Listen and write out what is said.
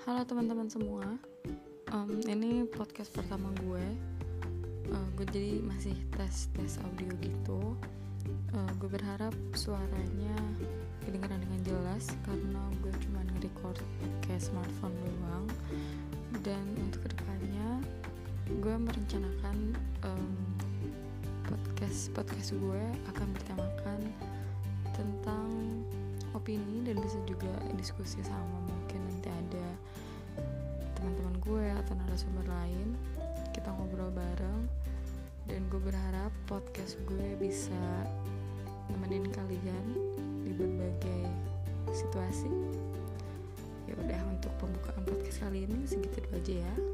teman-teman semua. Um, Ini podcast pertama gue. Uh, Gue jadi masih tes-tes audio gitu. Uh, Gue berharap suaranya kedengaran dengan jelas Karena gue cuma nge-record pakai smartphone doang. Dan untuk ke depannya Gue merencanakan um, podcast podcast gue akan bertemakan opini dan bisa juga diskusi sama. Mungkin nanti ada teman-teman gue atau narasumber lain kita ngobrol bareng. Dan gue berharap podcast gue bisa nemenin kalian di berbagai situasi. Ya udah untuk pembukaan podcast kali ini segitu aja ya